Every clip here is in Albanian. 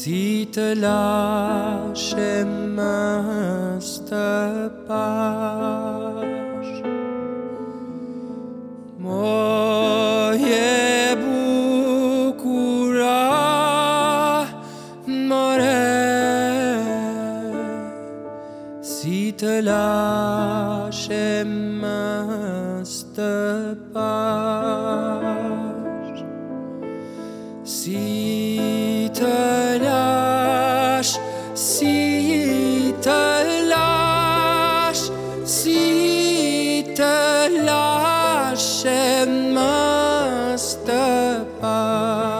Si të lashe më stë pash Mo je bukura more, Si të lashe më stë pash Si të lashe më stë pash apart.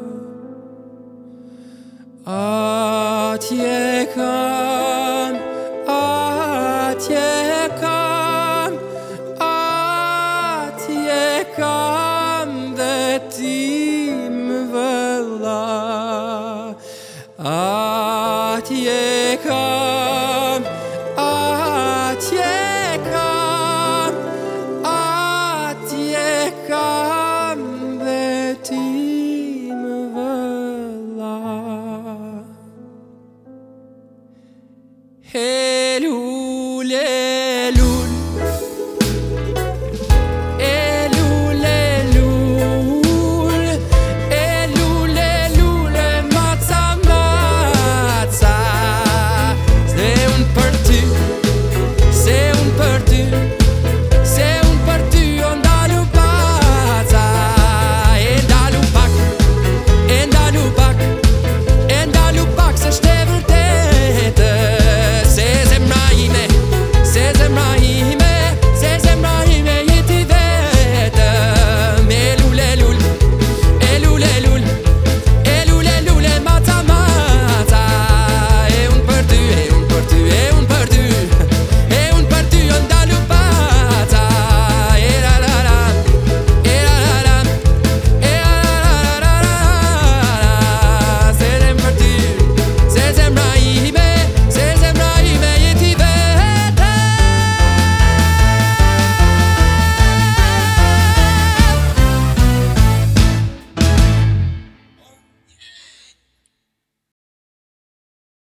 啊，解开。